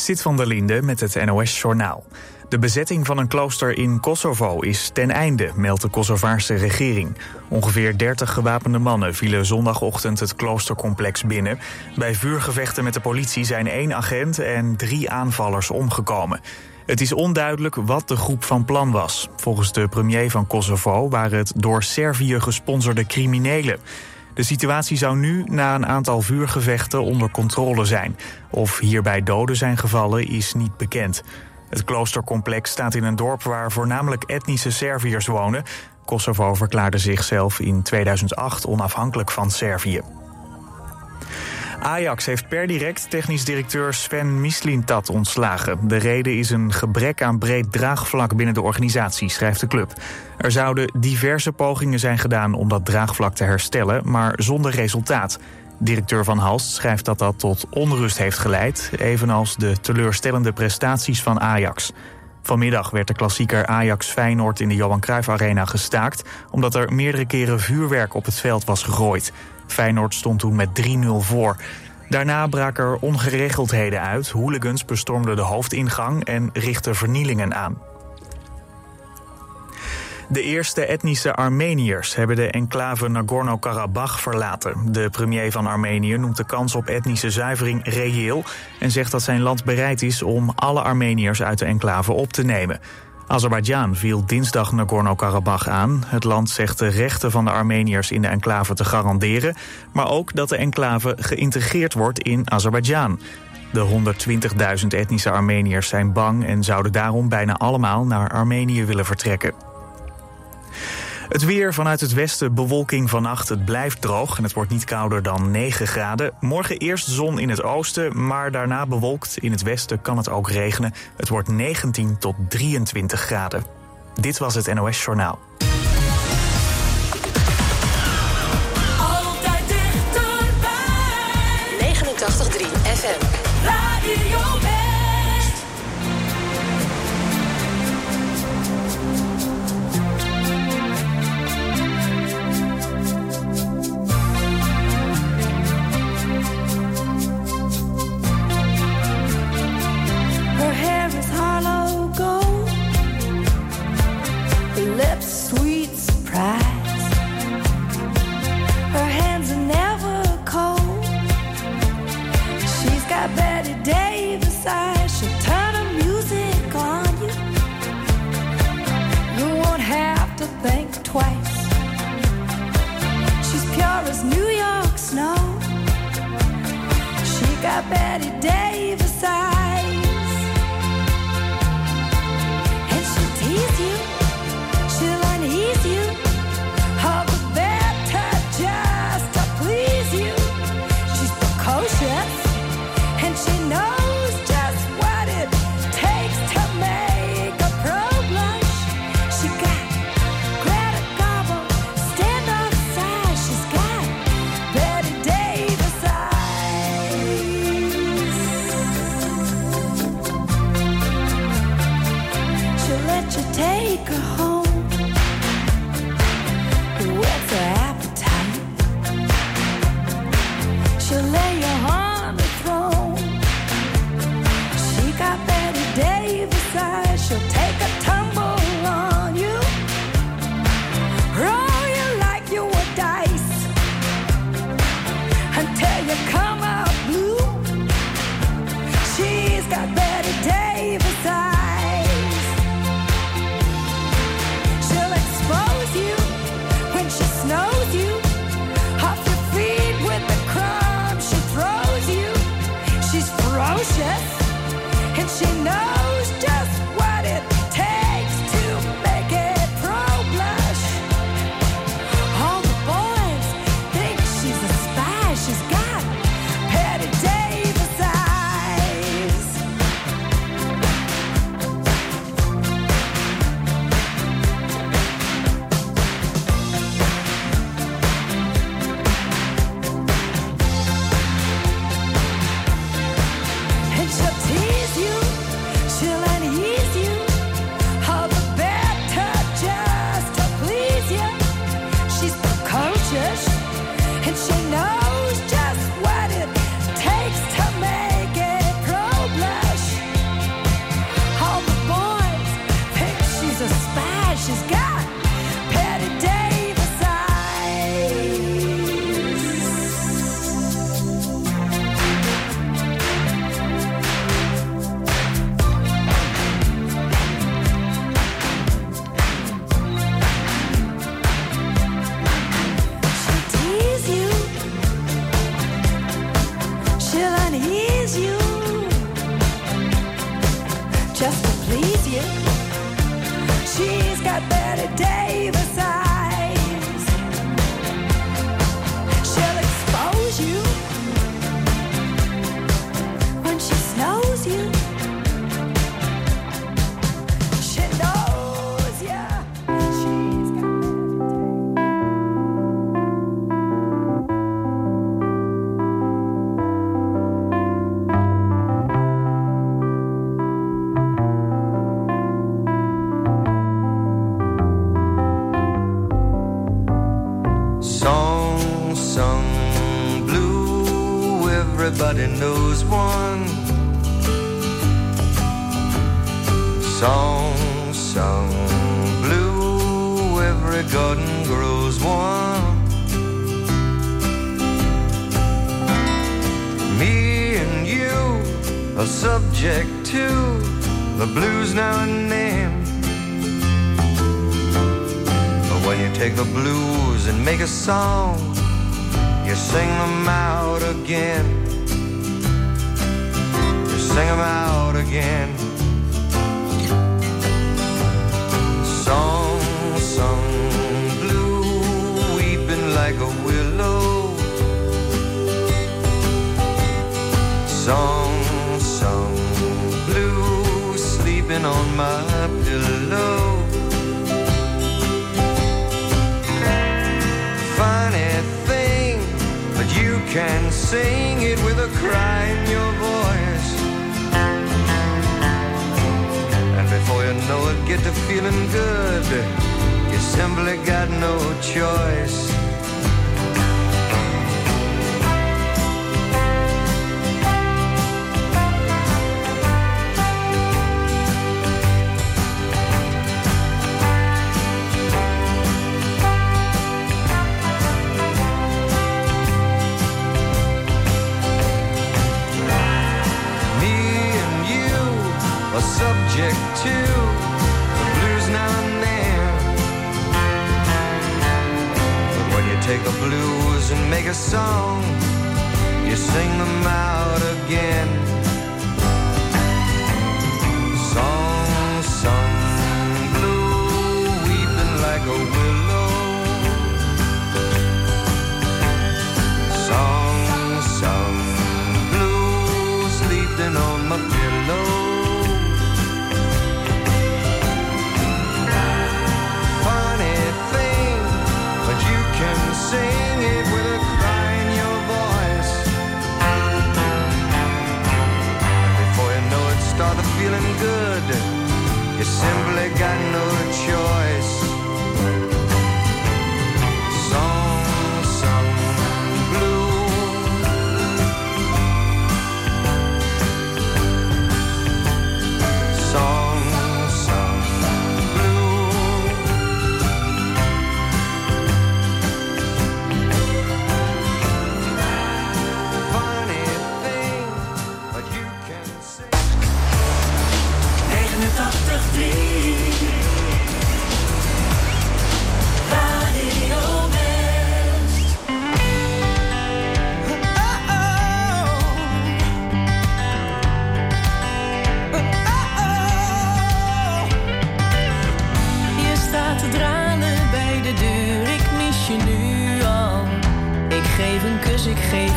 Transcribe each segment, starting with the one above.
Sit van der Linde met het NOS-journaal. De bezetting van een klooster in Kosovo is ten einde, meldt de Kosovaarse regering. Ongeveer 30 gewapende mannen vielen zondagochtend het kloostercomplex binnen. Bij vuurgevechten met de politie zijn één agent en drie aanvallers omgekomen. Het is onduidelijk wat de groep van plan was. Volgens de premier van Kosovo waren het door Servië gesponsorde criminelen. De situatie zou nu na een aantal vuurgevechten onder controle zijn. Of hierbij doden zijn gevallen is niet bekend. Het kloostercomplex staat in een dorp waar voornamelijk etnische Serviërs wonen. Kosovo verklaarde zichzelf in 2008 onafhankelijk van Servië. Ajax heeft per direct technisch directeur Sven Mislintat ontslagen. De reden is een gebrek aan breed draagvlak binnen de organisatie, schrijft de club. Er zouden diverse pogingen zijn gedaan om dat draagvlak te herstellen, maar zonder resultaat. Directeur Van Halst schrijft dat dat tot onrust heeft geleid, evenals de teleurstellende prestaties van Ajax. Vanmiddag werd de klassieker Ajax-Feyenoord in de Johan Cruijff Arena gestaakt... omdat er meerdere keren vuurwerk op het veld was gegooid. Feyenoord stond toen met 3-0 voor. Daarna braken er ongeregeldheden uit. Hooligans bestormden de hoofdingang en richtten vernielingen aan. De eerste etnische Armeniërs hebben de enclave Nagorno-Karabakh verlaten. De premier van Armenië noemt de kans op etnische zuivering reëel... en zegt dat zijn land bereid is om alle Armeniërs uit de enclave op te nemen. Azerbeidzjan viel dinsdag Nagorno-Karabakh aan. Het land zegt de rechten van de Armeniërs in de enclave te garanderen... maar ook dat de enclave geïntegreerd wordt in Azerbeidzjan. De 120.000 etnische Armeniërs zijn bang en zouden daarom bijna allemaal naar Armenië willen vertrekken. Het weer vanuit het westen, bewolking vannacht. Het blijft droog en het wordt niet kouder dan 9 graden. Morgen eerst zon in het oosten, maar daarna bewolkt. In het westen kan het ook regenen. Het wordt 19 tot 23 graden. Dit was het NOS Journaal. Altijd dichterbij. 89.3 FM. Radio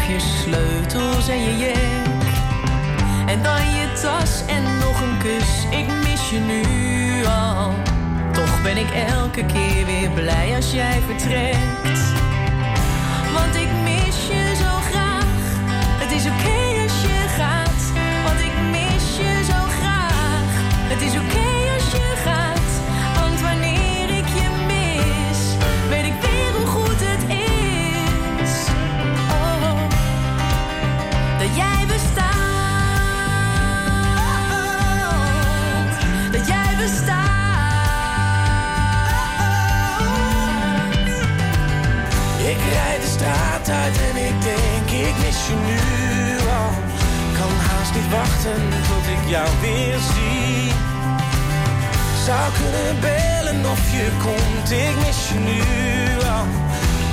je sleutels en je jek. En dan je tas en nog een kus, ik mis je nu al. Toch ben ik elke keer weer blij als jij vertrekt. Want ik mis je zo graag, het is oké. Uit en ik denk ik mis je nu al. Kan haast niet wachten tot ik jou weer zie. Zou kunnen bellen of je komt, ik mis je nu al.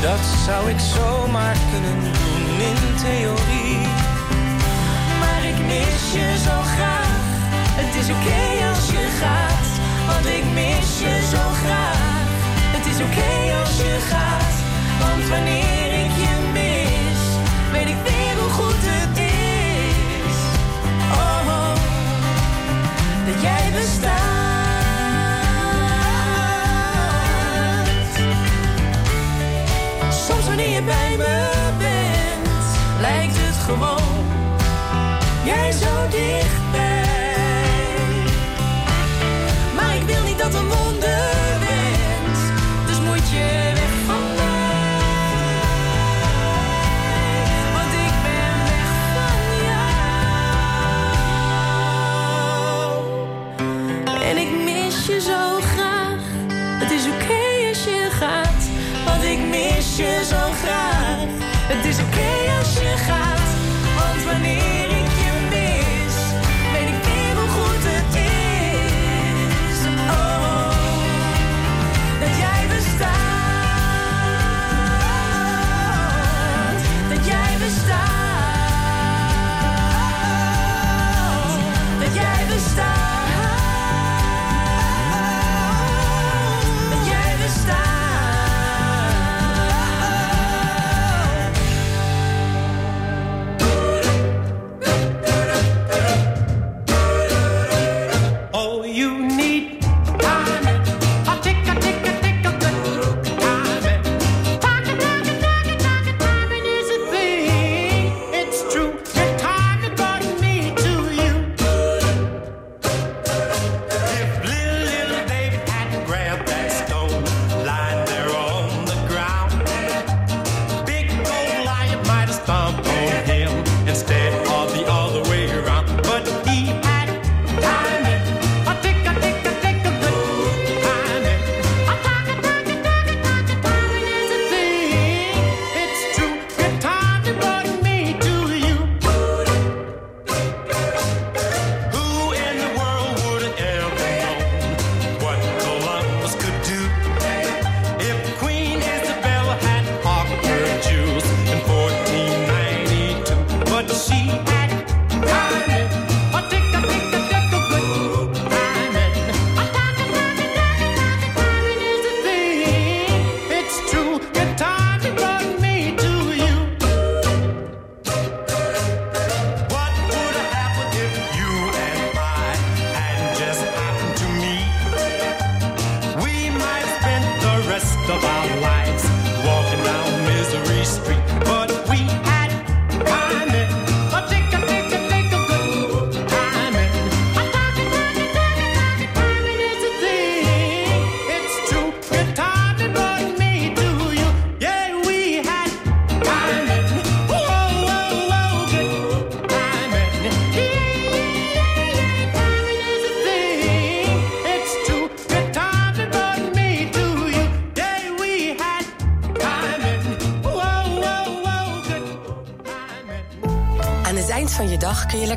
Dat zou ik zomaar kunnen doen in theorie. Maar ik mis je zo graag. Het is oké als je gaat, want ik mis je zo graag. Het is oké als je gaat, want wanneer ik je jij bestaat. Soms wanneer je bij me bent, lijkt het gewoon jij zo dichtbij.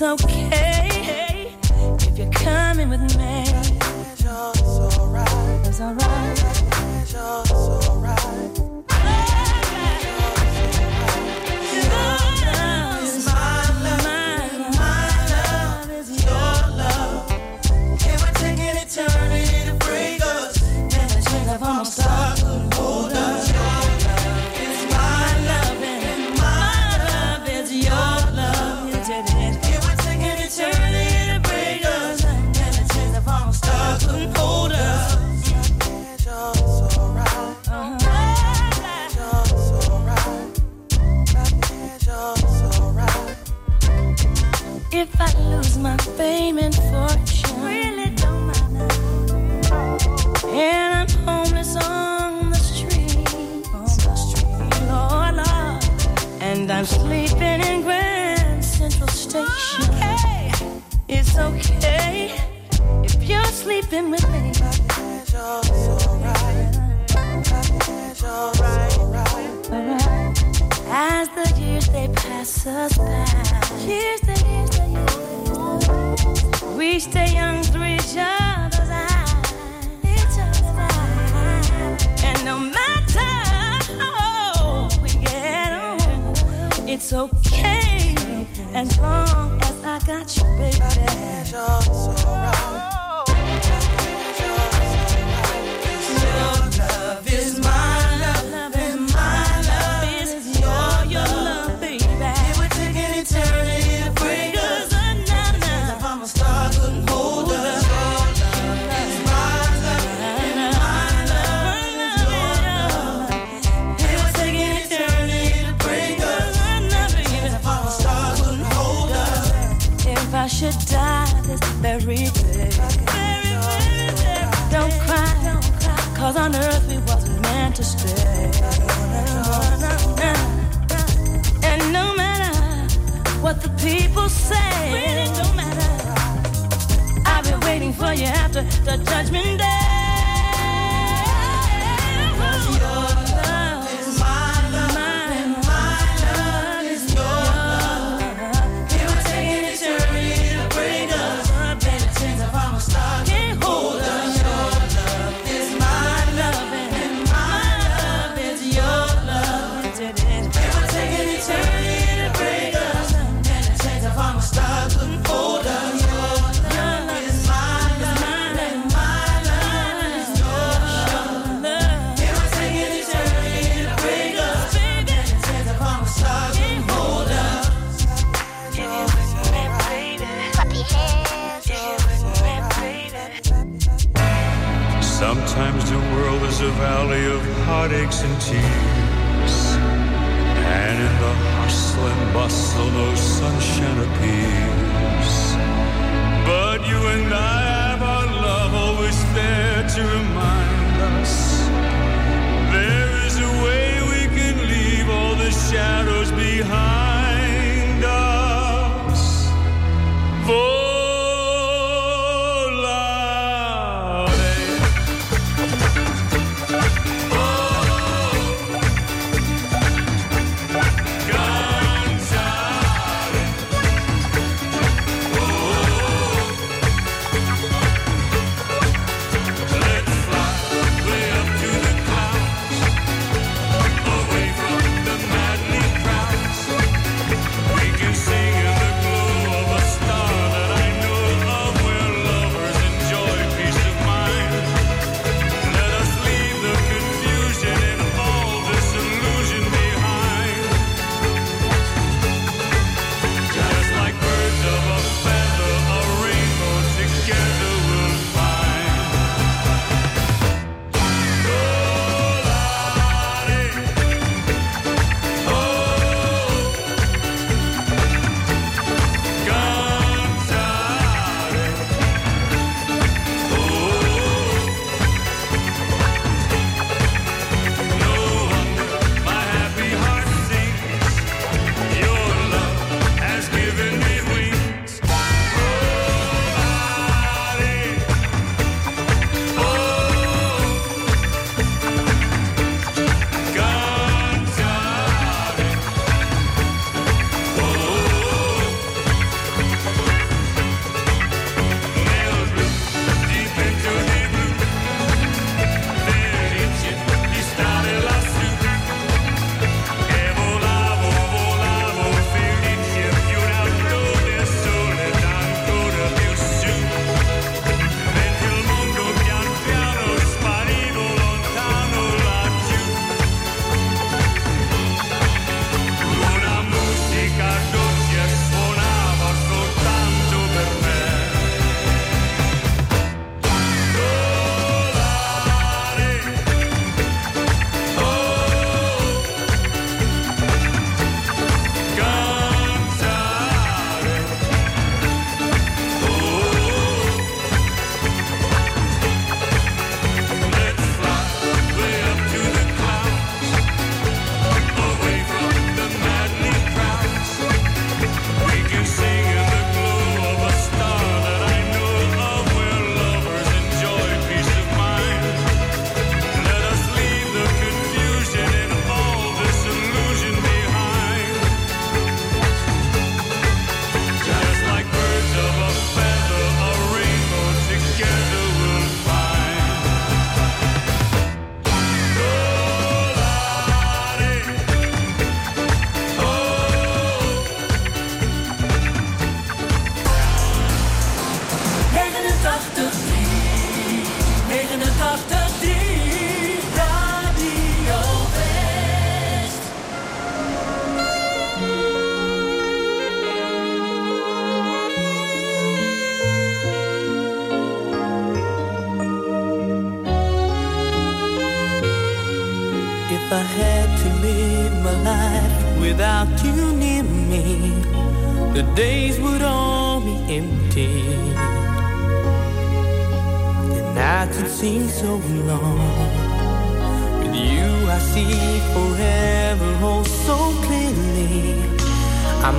It's okay if you're coming with me. It's alright. us back. Years to years to years. We stay young through each other's eyes. Each other's eyes. And no matter how we get on, it's okay as long as I got you, baby. to stay. And no matter what the people say, really don't matter. I've been waiting for you after the judgment day. heartaches and tears. And in the hustle and bustle, no sunshine appears. But you and I have our love always there to remind.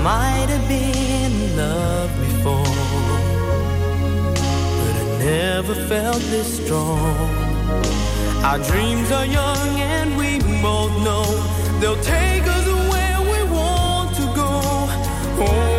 might have been in love before, but I never felt this strong. Our dreams are young and we both know they'll take us where we want to go. Oh.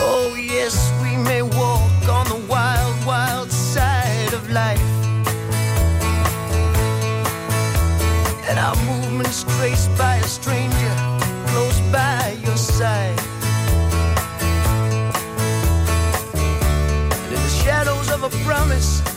Oh, yes, we may walk on the wild, wild side of life. And our movements traced by a stranger close by your side. And in the shadows of a promise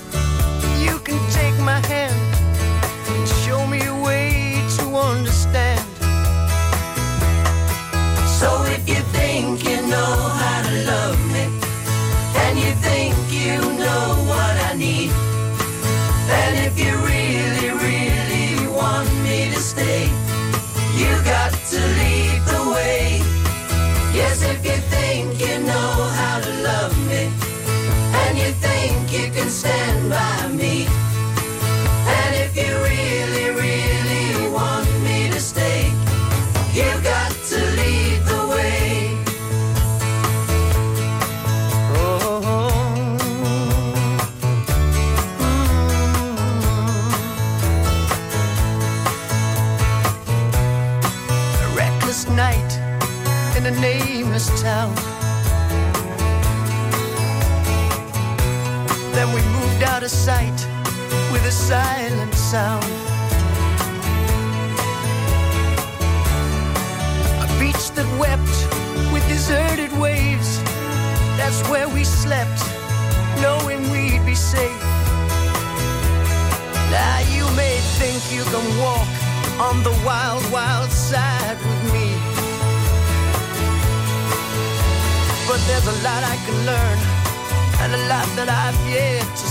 silent sound. A beach that wept with deserted waves. That's where we slept, knowing we'd be safe. Now you may think you can walk on the wild, wild side with me. But there's a lot I can learn, and a lot that I've yet to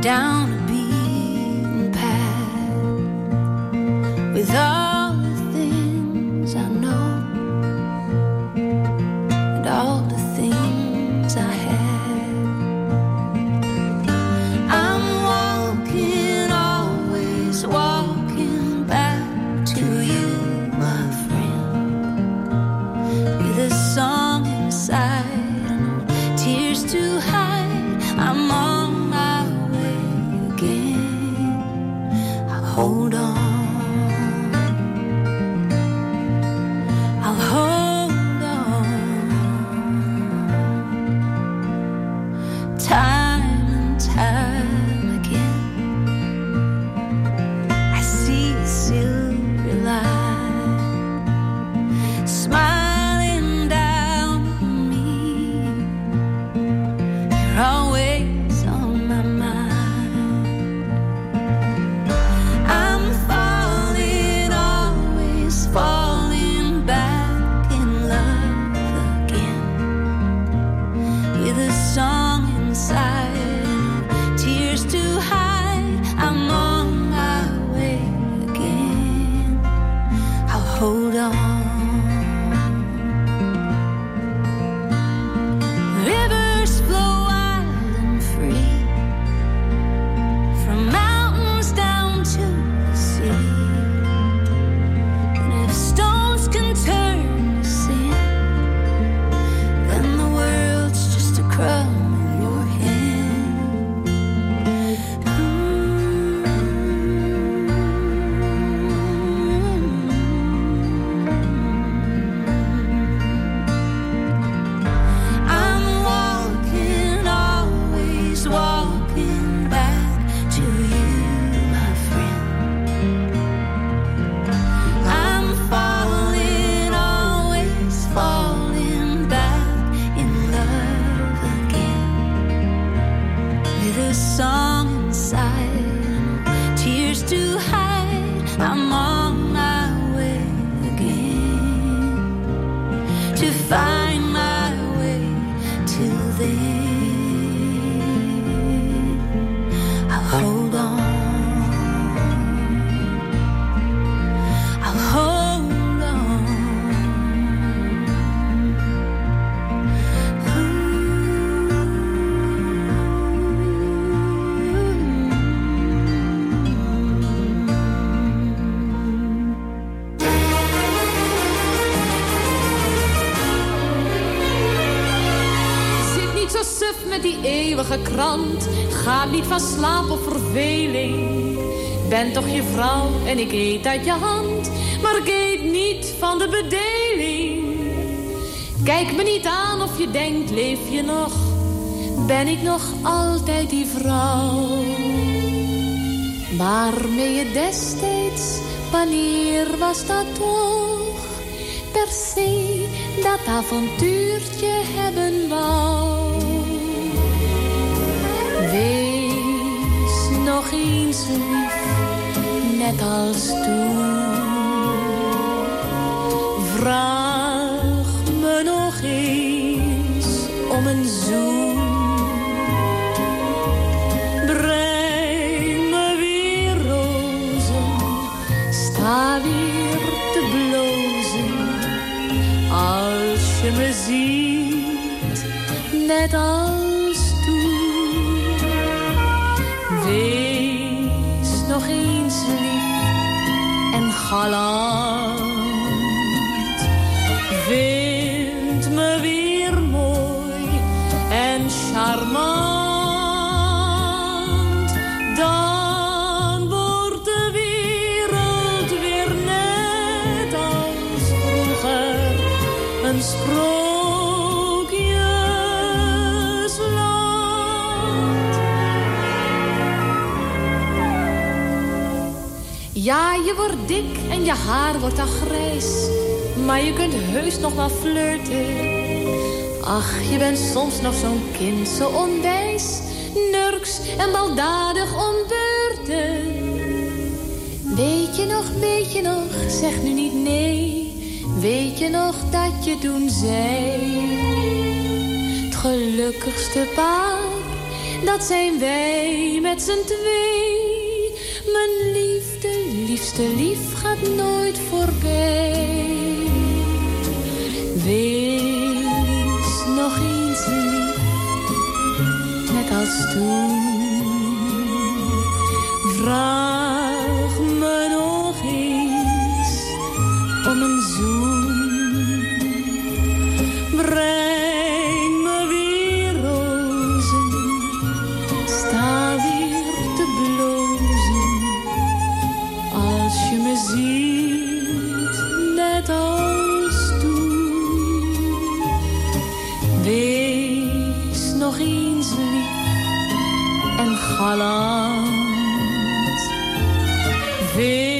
down Niet van slaap of verveling. Ben toch je vrouw en ik eet uit je hand. Maar ik eet niet van de bedeling. Kijk me niet aan of je denkt, leef je nog? Ben ik nog altijd die vrouw? Waarmee je destijds, wanneer was dat toch? Per se dat avontuurtje hebben wou. Wees nog eens lief, net als toen. Wordt dik en je haar wordt al grijs. Maar je kunt heus nog wel flirten. Ach, je bent soms nog zo'n kind, zo onwijs. Nurks en baldadig om beurten. Weet je nog, weet je nog, zeg nu niet nee. Weet je nog dat je toen zei. Het gelukkigste paar, dat zijn wij met z'n twee. Liefste lief gaat nooit voorbij. Wees nog eens lief, net als toen. Vraag net als toen. Wees nog eens lief en galant. Vind